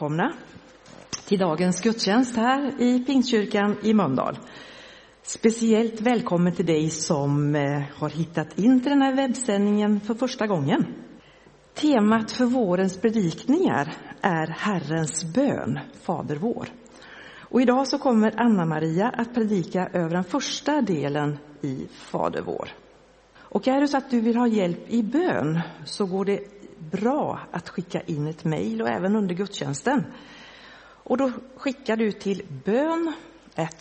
välkomna till dagens gudstjänst här i Pingstkyrkan i Mölndal. Speciellt välkommen till dig som eh, har hittat in till den här webbsändningen för första gången. Temat för vårens predikningar är Herrens bön, Fader vår. Och idag så kommer Anna-Maria att predika över den första delen i Fader vår. Och är det så att du vill ha hjälp i bön så går det bra att skicka in ett mejl och även under gudstjänsten. Och då skickar du till bön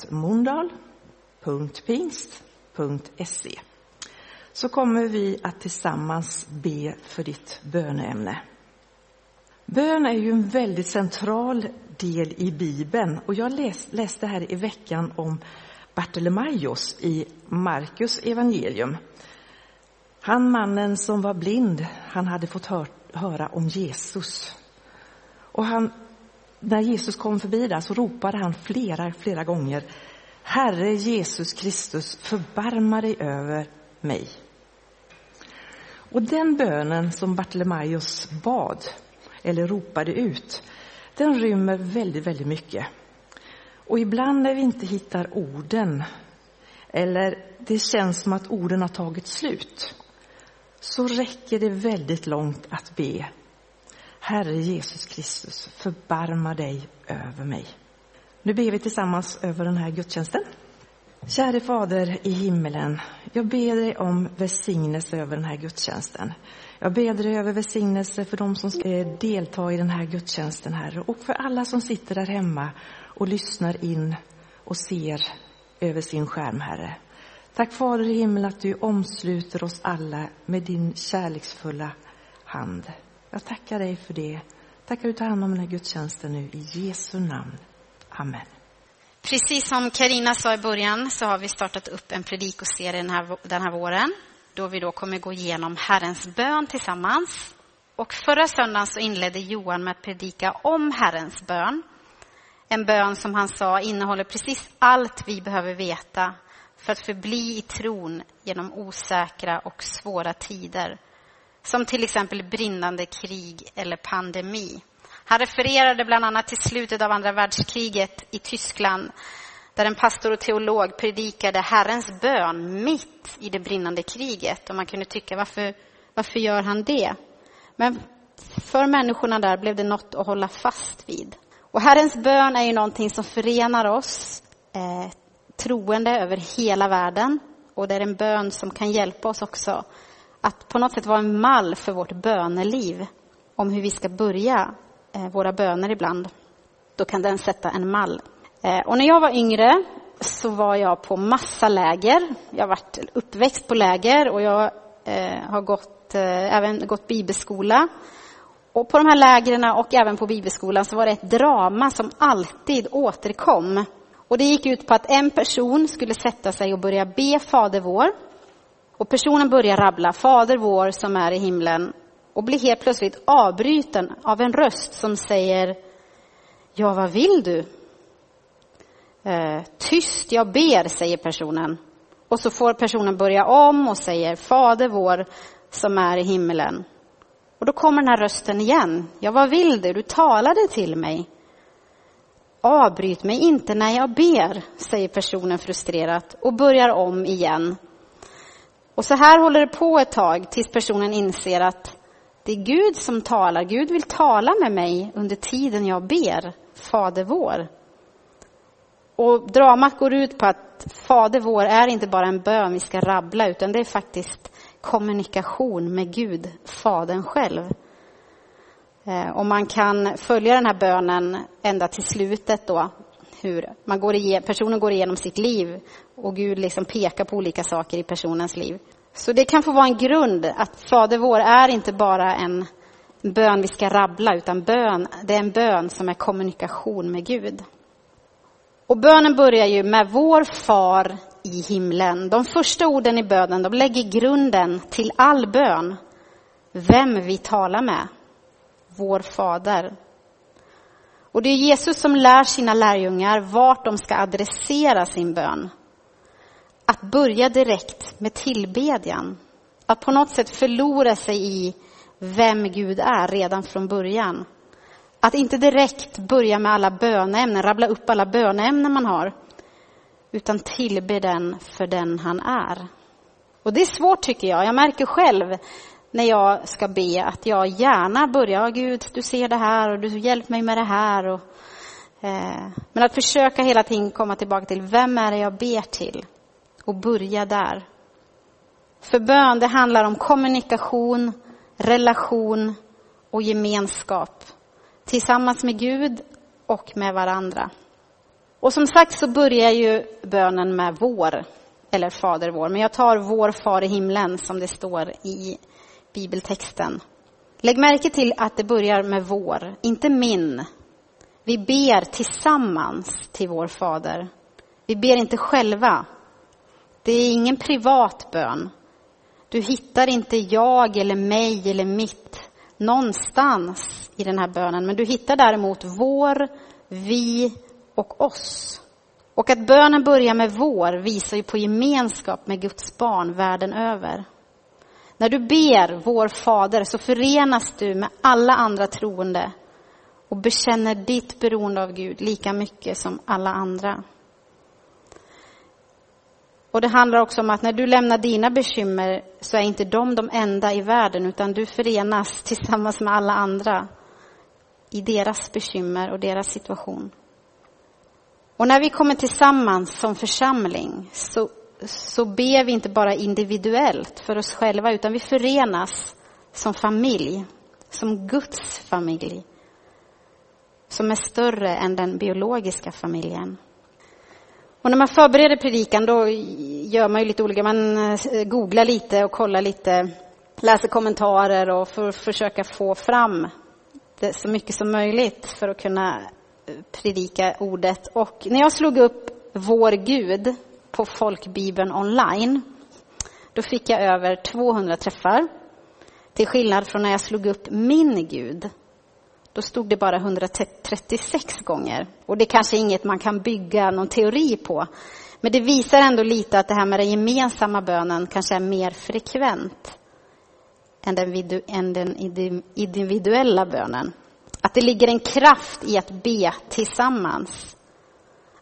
mondal.pingst.se så kommer vi att tillsammans be för ditt böneämne. Bön är ju en väldigt central del i Bibeln och jag läste här i veckan om Bartolomaios i Markus evangelium. Han mannen som var blind, han hade fått hör, höra om Jesus. Och han, när Jesus kom förbi där så ropade han flera, flera gånger Herre Jesus Kristus, förbarma dig över mig. Och den bönen som Bartolomaios bad, eller ropade ut, den rymmer väldigt, väldigt mycket. Och ibland när vi inte hittar orden, eller det känns som att orden har tagit slut, så räcker det väldigt långt att be. Herre Jesus Kristus, förbarma dig över mig. Nu ber vi tillsammans över den här gudstjänsten. Käre Fader i himmelen, jag ber dig om välsignelse över den här gudstjänsten. Jag ber dig över välsignelse för de som ska delta i den här gudstjänsten, Herre, och för alla som sitter där hemma och lyssnar in och ser över sin skärm, Herre. Tack Fader i himmel att du omsluter oss alla med din kärleksfulla hand. Jag tackar dig för det. Tackar du tar hand om den här gudstjänsten nu i Jesu namn. Amen. Precis som Karina sa i början så har vi startat upp en predikoserie den här, den här våren då vi då kommer gå igenom Herrens bön tillsammans. Och förra söndagen så inledde Johan med att predika om Herrens bön. En bön som han sa innehåller precis allt vi behöver veta för att förbli i tron genom osäkra och svåra tider. Som till exempel brinnande krig eller pandemi. Han refererade bland annat till slutet av andra världskriget i Tyskland där en pastor och teolog predikade Herrens bön mitt i det brinnande kriget. Och man kunde tycka, varför, varför gör han det? Men för människorna där blev det något att hålla fast vid. Och Herrens bön är ju någonting som förenar oss eh, troende över hela världen. Och det är en bön som kan hjälpa oss också att på något sätt vara en mall för vårt böneliv. Om hur vi ska börja eh, våra böner ibland. Då kan den sätta en mall. Eh, och när jag var yngre så var jag på massa läger. Jag har varit uppväxt på läger och jag eh, har gått, även gått bibelskola. Och på de här lägren och även på bibelskolan så var det ett drama som alltid återkom. Och det gick ut på att en person skulle sätta sig och börja be Fader vår. Och personen börjar rabbla Fader vår som är i himlen och blir helt plötsligt avbruten av en röst som säger Ja, vad vill du? Eh, tyst, jag ber, säger personen. Och så får personen börja om och säger Fader vår som är i himlen. Och då kommer den här rösten igen. Ja, vad vill du? Du talade till mig. Avbryt mig inte när jag ber, säger personen frustrerat och börjar om igen. Och så här håller det på ett tag tills personen inser att det är Gud som talar. Gud vill tala med mig under tiden jag ber Fader vår. Och dramat går ut på att Fader vår är inte bara en bön vi ska rabbla, utan det är faktiskt kommunikation med Gud, Fadern själv. Eh, och man kan följa den här bönen ända till slutet då. Hur man går igen, personen går igenom sitt liv och Gud liksom pekar på olika saker i personens liv. Så det kan få vara en grund att Fader vår är inte bara en bön vi ska rabbla, utan bön, det är en bön som är kommunikation med Gud. Och bönen börjar ju med vår far i himlen. De första orden i bönen de lägger grunden till all bön. Vem vi talar med vår fader. Och det är Jesus som lär sina lärjungar vart de ska adressera sin bön. Att börja direkt med tillbedjan. Att på något sätt förlora sig i vem Gud är redan från början. Att inte direkt börja med alla bönämnen, rabbla upp alla bönämnen man har, utan tillbe den för den han är. Och det är svårt tycker jag. Jag märker själv när jag ska be att jag gärna börjar, ja, Gud, du ser det här och du hjälper mig med det här. Och, eh, men att försöka hela tiden komma tillbaka till, vem är det jag ber till? Och börja där. För bön, det handlar om kommunikation, relation och gemenskap. Tillsammans med Gud och med varandra. Och som sagt så börjar ju bönen med vår, eller Fader vår. Men jag tar vår far i himlen som det står i bibeltexten. Lägg märke till att det börjar med vår, inte min. Vi ber tillsammans till vår fader. Vi ber inte själva. Det är ingen privat bön. Du hittar inte jag eller mig eller mitt någonstans i den här bönen, men du hittar däremot vår, vi och oss. Och att bönen börjar med vår visar ju på gemenskap med Guds barn världen över. När du ber vår Fader så förenas du med alla andra troende och bekänner ditt beroende av Gud lika mycket som alla andra. Och det handlar också om att när du lämnar dina bekymmer så är inte de de enda i världen utan du förenas tillsammans med alla andra i deras bekymmer och deras situation. Och när vi kommer tillsammans som församling så, så ber vi inte bara individuellt för oss själva utan vi förenas som familj, som Guds familj som är större än den biologiska familjen. Och när man förbereder predikan då gör man ju lite olika, man eh, googlar lite och kollar lite, läser kommentarer och för försöka få fram det så mycket som möjligt för att kunna eh, predika ordet. Och när jag slog upp Vår Gud på Folkbibeln online, då fick jag över 200 träffar. Till skillnad från när jag slog upp Min Gud då stod det bara 136 gånger. Och det är kanske inget man kan bygga någon teori på. Men det visar ändå lite att det här med den gemensamma bönen kanske är mer frekvent än den, individuella bönen. Att det ligger en kraft i att be tillsammans.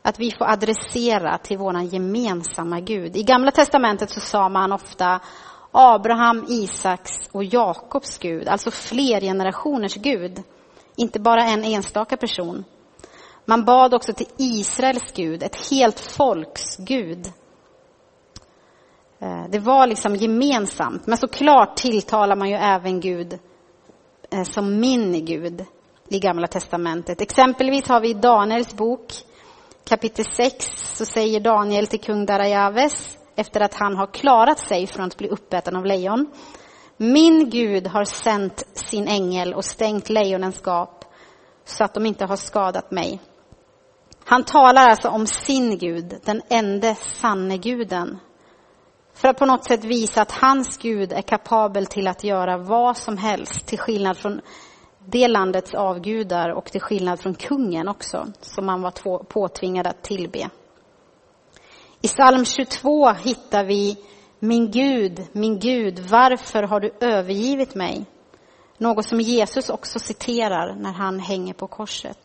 Att vi får adressera till vår gemensamma Gud. I Gamla testamentet så sa man ofta Abraham, Isaks och Jakobs Gud, alltså fler generationers Gud inte bara en enstaka person. Man bad också till Israels Gud, ett helt folks Gud. Eh, det var liksom gemensamt, men såklart tilltalar man ju även Gud eh, som min Gud i Gamla testamentet. Exempelvis har vi i Daniels bok kapitel 6 så säger Daniel till kung Darajaves efter att han har klarat sig från att bli uppäten av lejon. Min Gud har sänt sin ängel och stängt lejonens gap så att de inte har skadat mig. Han talar alltså om sin Gud, den enda sanne guden. För att på något sätt visa att hans Gud är kapabel till att göra vad som helst till skillnad från det landets avgudar och till skillnad från kungen också, som man var påtvingad att tillbe. I psalm 22 hittar vi Min Gud, min Gud, varför har du övergivit mig? Något som Jesus också citerar när han hänger på korset.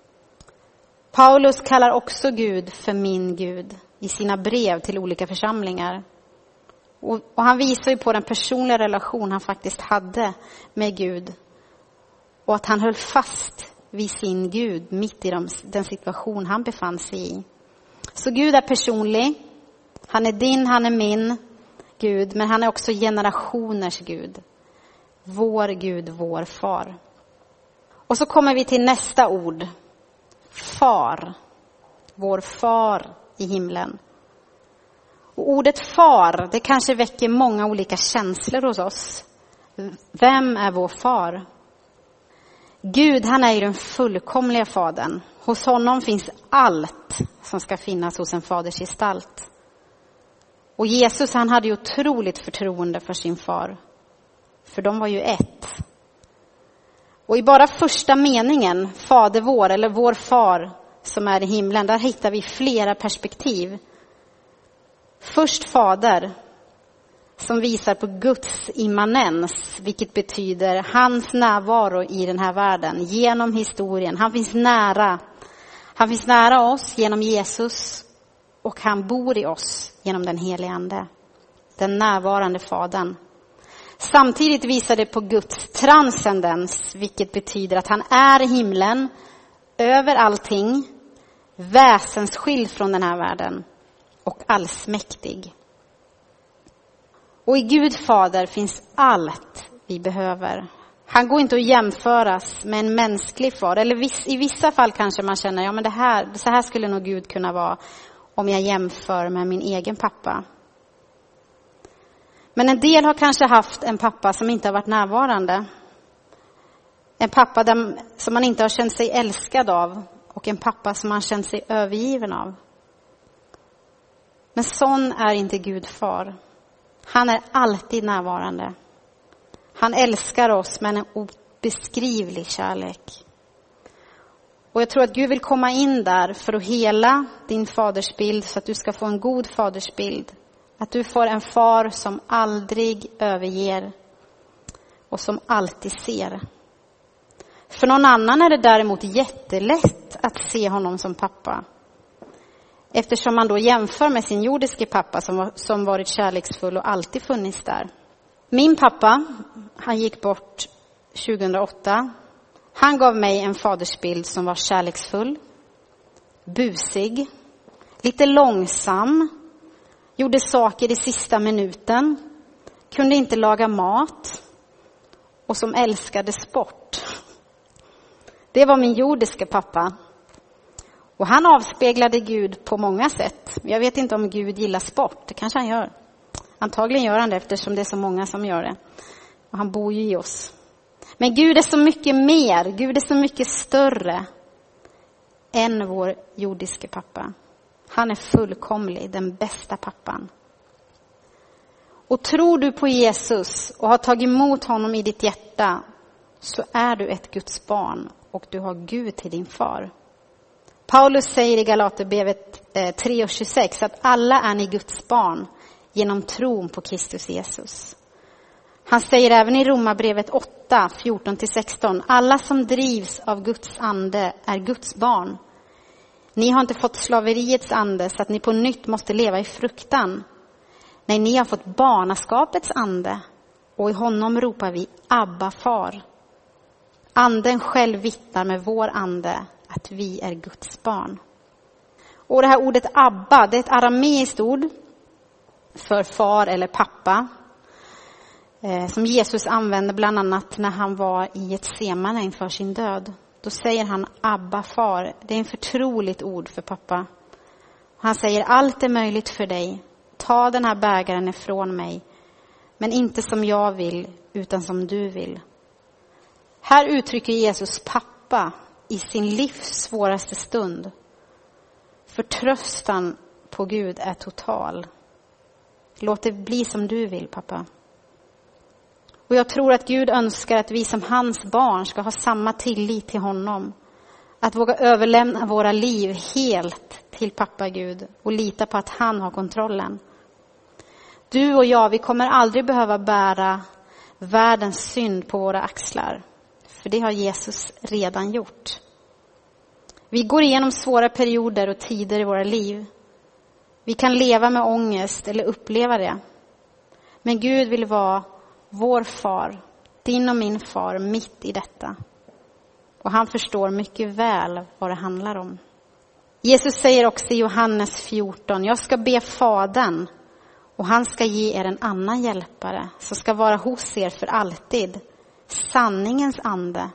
Paulus kallar också Gud för min Gud i sina brev till olika församlingar. Och, och han visar ju på den personliga relation han faktiskt hade med Gud. Och att han höll fast vid sin Gud mitt i de, den situation han befann sig i. Så Gud är personlig. Han är din, han är min Gud, men han är också generationers Gud. Vår Gud, vår far. Och så kommer vi till nästa ord. Far. Vår far i himlen. Och ordet far, det kanske väcker många olika känslor hos oss. Vem är vår far? Gud, han är ju den fullkomliga fadern. Hos honom finns allt som ska finnas hos en faders gestalt. Och Jesus, han hade ju otroligt förtroende för sin far. För de var ju ett. Och i bara första meningen, Fader vår, eller vår far som är i himlen, där hittar vi flera perspektiv. Först Fader, som visar på Guds immanens, vilket betyder hans närvaro i den här världen, genom historien. Han finns nära. Han finns nära oss genom Jesus och han bor i oss genom den helige Ande, den närvarande Fadern. Samtidigt visar det på Guds transcendens, vilket betyder att han är i himlen, över allting, väsensskild från den här världen och allsmäktig. Och i Gud Fader finns allt vi behöver. Han går inte att jämföras med en mänsklig far. Eller i vissa fall kanske man känner, ja men det här, så här skulle nog Gud kunna vara om jag jämför med min egen pappa. Men en del har kanske haft en pappa som inte har varit närvarande. En pappa där, som man inte har känt sig älskad av och en pappa som man känt sig övergiven av. Men sån är inte Gud far. Han är alltid närvarande. Han älskar oss med en obeskrivlig kärlek. Och jag tror att Gud vill komma in där för att hela din fadersbild så att du ska få en god fadersbild. Att du får en far som aldrig överger och som alltid ser. För någon annan är det däremot jättelätt att se honom som pappa. Eftersom man då jämför med sin jordiske pappa som, var, som varit kärleksfull och alltid funnits där. Min pappa, han gick bort 2008. Han gav mig en fadersbild som var kärleksfull, busig, lite långsam, gjorde saker i sista minuten, kunde inte laga mat och som älskade sport. Det var min jordiska pappa. Och han avspeglade Gud på många sätt. Jag vet inte om Gud gillar sport, det kanske han gör. Antagligen gör han det eftersom det är så många som gör det. Och han bor ju i oss. Men Gud är så mycket mer, Gud är så mycket större än vår jordiske pappa. Han är fullkomlig, den bästa pappan. Och tror du på Jesus och har tagit emot honom i ditt hjärta så är du ett Guds barn och du har Gud till din far. Paulus säger i Galaterbrevet 3.26 eh, att alla är ni Guds barn genom tron på Kristus Jesus. Han säger även i Romarbrevet 8, 14-16, alla som drivs av Guds ande är Guds barn. Ni har inte fått slaveriets ande så att ni på nytt måste leva i fruktan. Nej, ni har fått barnaskapets ande och i honom ropar vi Abba, far. Anden själv vittnar med vår ande att vi är Guds barn. Och det här ordet Abba, det är ett arameiskt ord för far eller pappa. Eh, som Jesus använde bland annat när han var i ett semane inför sin död. Då säger han Abba, far. Det är en förtroligt ord för pappa. Han säger allt är möjligt för dig. Ta den här bägaren ifrån mig. Men inte som jag vill, utan som du vill. Här uttrycker Jesus pappa i sin livs svåraste stund. Förtröstan på Gud är total. Låt det bli som du vill, pappa. Och jag tror att Gud önskar att vi som hans barn ska ha samma tillit till honom. Att våga överlämna våra liv helt till pappa Gud och lita på att han har kontrollen. Du och jag, vi kommer aldrig behöva bära världens synd på våra axlar. För det har Jesus redan gjort. Vi går igenom svåra perioder och tider i våra liv. Vi kan leva med ångest eller uppleva det. Men Gud vill vara vår far, din och min far, mitt i detta. Och han förstår mycket väl vad det handlar om. Jesus säger också i Johannes 14, jag ska be Fadern och han ska ge er en annan hjälpare som ska vara hos er för alltid, sanningens ande.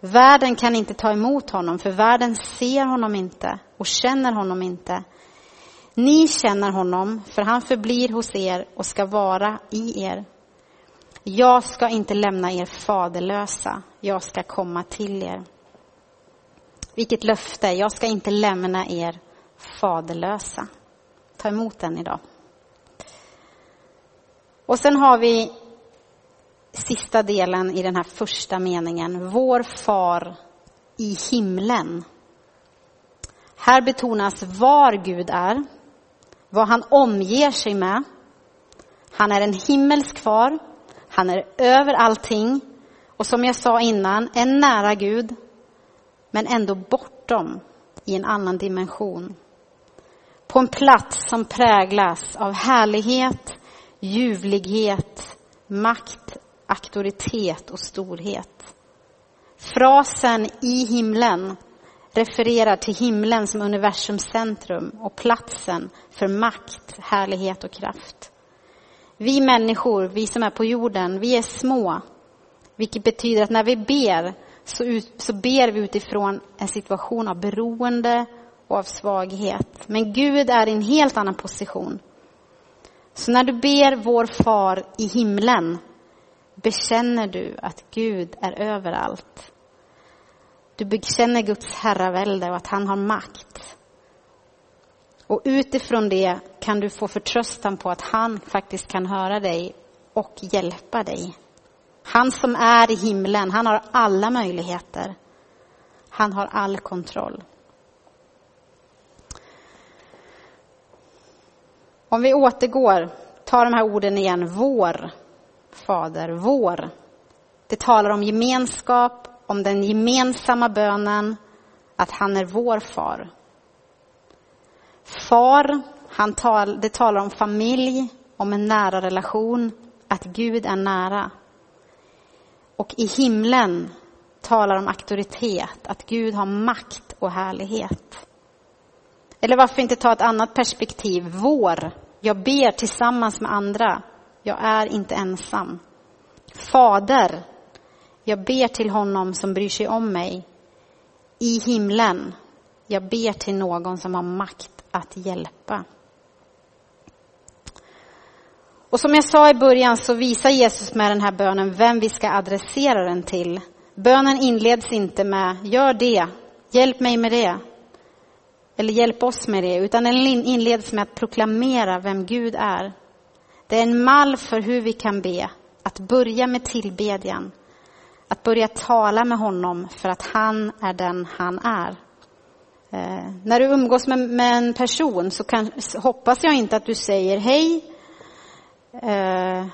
Världen kan inte ta emot honom, för världen ser honom inte och känner honom inte. Ni känner honom, för han förblir hos er och ska vara i er. Jag ska inte lämna er faderlösa, jag ska komma till er. Vilket löfte, jag ska inte lämna er faderlösa. Ta emot den idag. Och sen har vi sista delen i den här första meningen. Vår far i himlen. Här betonas var Gud är, vad han omger sig med. Han är en himmelsk far. Han är över allting. Och som jag sa innan, en nära Gud, men ändå bortom i en annan dimension. På en plats som präglas av härlighet, ljuvlighet, makt, auktoritet och storhet. Frasen i himlen refererar till himlen som universums centrum och platsen för makt, härlighet och kraft. Vi människor, vi som är på jorden, vi är små. Vilket betyder att när vi ber så, ut, så ber vi utifrån en situation av beroende och av svaghet. Men Gud är i en helt annan position. Så när du ber vår far i himlen bekänner du att Gud är överallt. Du bekänner Guds herravälde och att han har makt. Och utifrån det kan du få förtröstan på att han faktiskt kan höra dig och hjälpa dig. Han som är i himlen, han har alla möjligheter. Han har all kontroll. Om vi återgår, tar de här orden igen. Vår Fader, vår. Det talar om gemenskap, om den gemensamma bönen, att han är vår far. Far, han tal, det talar om familj, om en nära relation, att Gud är nära. Och i himlen talar om auktoritet, att Gud har makt och härlighet. Eller varför inte ta ett annat perspektiv? Vår. Jag ber tillsammans med andra. Jag är inte ensam. Fader. Jag ber till honom som bryr sig om mig. I himlen. Jag ber till någon som har makt att hjälpa. Och som jag sa i början så visar Jesus med den här bönen vem vi ska adressera den till. Bönen inleds inte med gör det, hjälp mig med det. Eller hjälp oss med det, utan den inleds med att proklamera vem Gud är. Det är en mall för hur vi kan be, att börja med tillbedjan. Att börja tala med honom för att han är den han är. Eh, när du umgås med, med en person så kan, hoppas jag inte att du säger hej, Eh,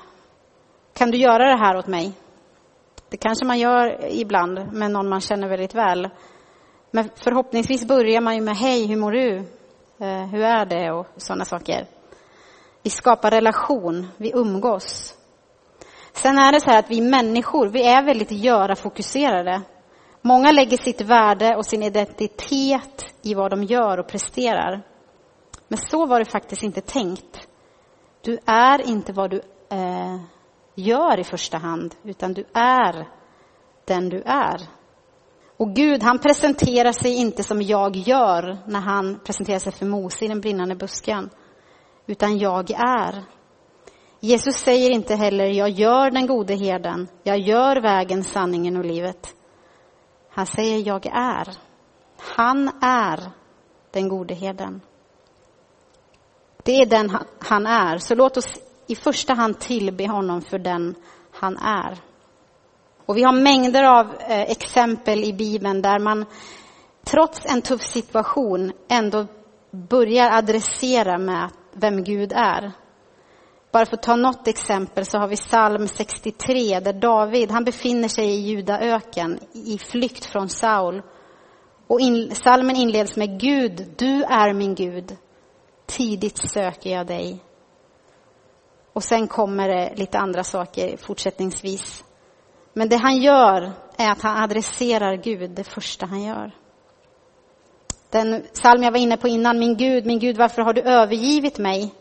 kan du göra det här åt mig? Det kanske man gör ibland med någon man känner väldigt väl. Men förhoppningsvis börjar man ju med hej, hur mår du? Eh, hur är det? Och sådana saker. Vi skapar relation, vi umgås. Sen är det så här att vi människor, vi är väldigt göra-fokuserade. Många lägger sitt värde och sin identitet i vad de gör och presterar. Men så var det faktiskt inte tänkt. Du är inte vad du eh, gör i första hand, utan du är den du är. Och Gud, han presenterar sig inte som jag gör när han presenterar sig för Mose i den brinnande busken, utan jag är. Jesus säger inte heller jag gör den gode herden, jag gör vägen, sanningen och livet. Han säger jag är. Han är den gode herden. Det är den han är. Så låt oss i första hand tillbe honom för den han är. Och vi har mängder av eh, exempel i Bibeln där man trots en tuff situation ändå börjar adressera med vem Gud är. Bara för att ta något exempel så har vi psalm 63 där David, han befinner sig i Judaöken i flykt från Saul. Och in, psalmen inleds med Gud, du är min Gud. Tidigt söker jag dig. Och sen kommer det lite andra saker fortsättningsvis. Men det han gör är att han adresserar Gud, det första han gör. Den psalm jag var inne på innan, min Gud, min Gud, varför har du övergivit mig?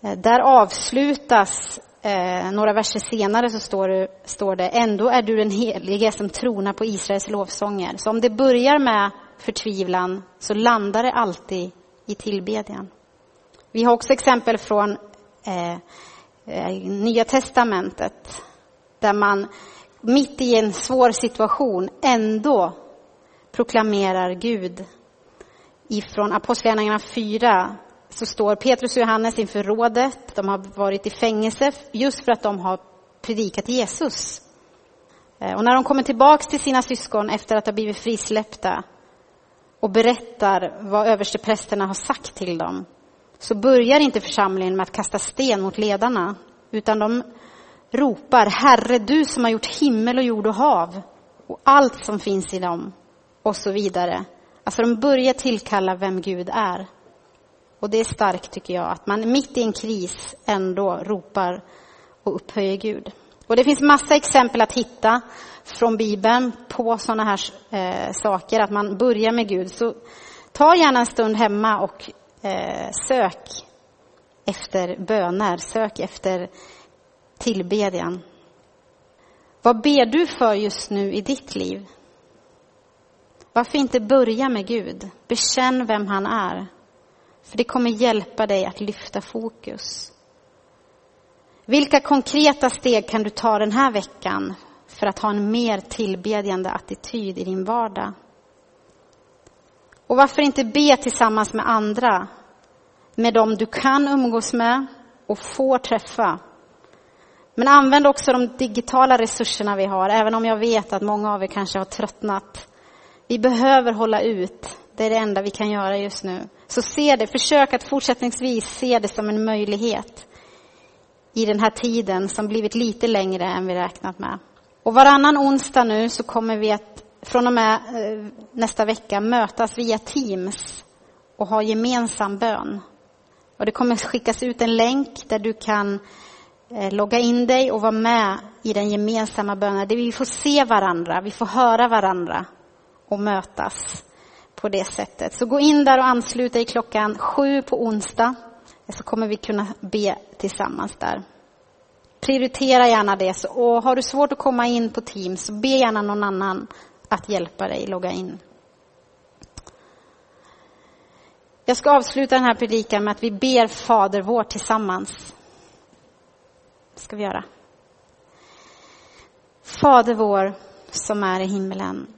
Eh, där avslutas, eh, några verser senare så står det, står det, ändå är du den helige som tronar på Israels lovsånger. Så om det börjar med förtvivlan så landar det alltid i tillbedjan. Vi har också exempel från eh, eh, Nya testamentet där man mitt i en svår situation ändå proklamerar Gud. Ifrån Apostlagärningarna 4 så står Petrus och Johannes inför rådet. De har varit i fängelse just för att de har predikat Jesus. Eh, och när de kommer tillbaks till sina syskon efter att ha blivit frisläppta och berättar vad översteprästerna har sagt till dem, så börjar inte församlingen med att kasta sten mot ledarna, utan de ropar Herre, du som har gjort himmel och jord och hav och allt som finns i dem och så vidare. Alltså de börjar tillkalla vem Gud är. Och det är starkt tycker jag, att man mitt i en kris ändå ropar och upphöjer Gud. Och det finns massa exempel att hitta från Bibeln på sådana här eh, saker, att man börjar med Gud. Så ta gärna en stund hemma och eh, sök efter böner, sök efter tillbedjan. Vad ber du för just nu i ditt liv? Varför inte börja med Gud? Bekänn vem han är. För det kommer hjälpa dig att lyfta fokus. Vilka konkreta steg kan du ta den här veckan för att ha en mer tillbedjande attityd i din vardag? Och varför inte be tillsammans med andra, med dem du kan umgås med och får träffa? Men använd också de digitala resurserna vi har, även om jag vet att många av er kanske har tröttnat. Vi behöver hålla ut. Det är det enda vi kan göra just nu. Så se det, försök att fortsättningsvis se det som en möjlighet i den här tiden som blivit lite längre än vi räknat med. Och varannan onsdag nu så kommer vi att från och med eh, nästa vecka mötas via Teams och ha gemensam bön. Och det kommer skickas ut en länk där du kan eh, logga in dig och vara med i den gemensamma bönen. Där vi får se varandra, vi får höra varandra och mötas på det sättet. Så gå in där och anslut dig klockan sju på onsdag så kommer vi kunna be tillsammans där. Prioritera gärna det. Och har du svårt att komma in på Teams, så be gärna någon annan att hjälpa dig logga in. Jag ska avsluta den här predikan med att vi ber Fader vår tillsammans. Det ska vi göra. Fader vår som är i himmelen.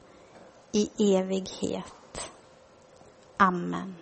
i evighet. Amen.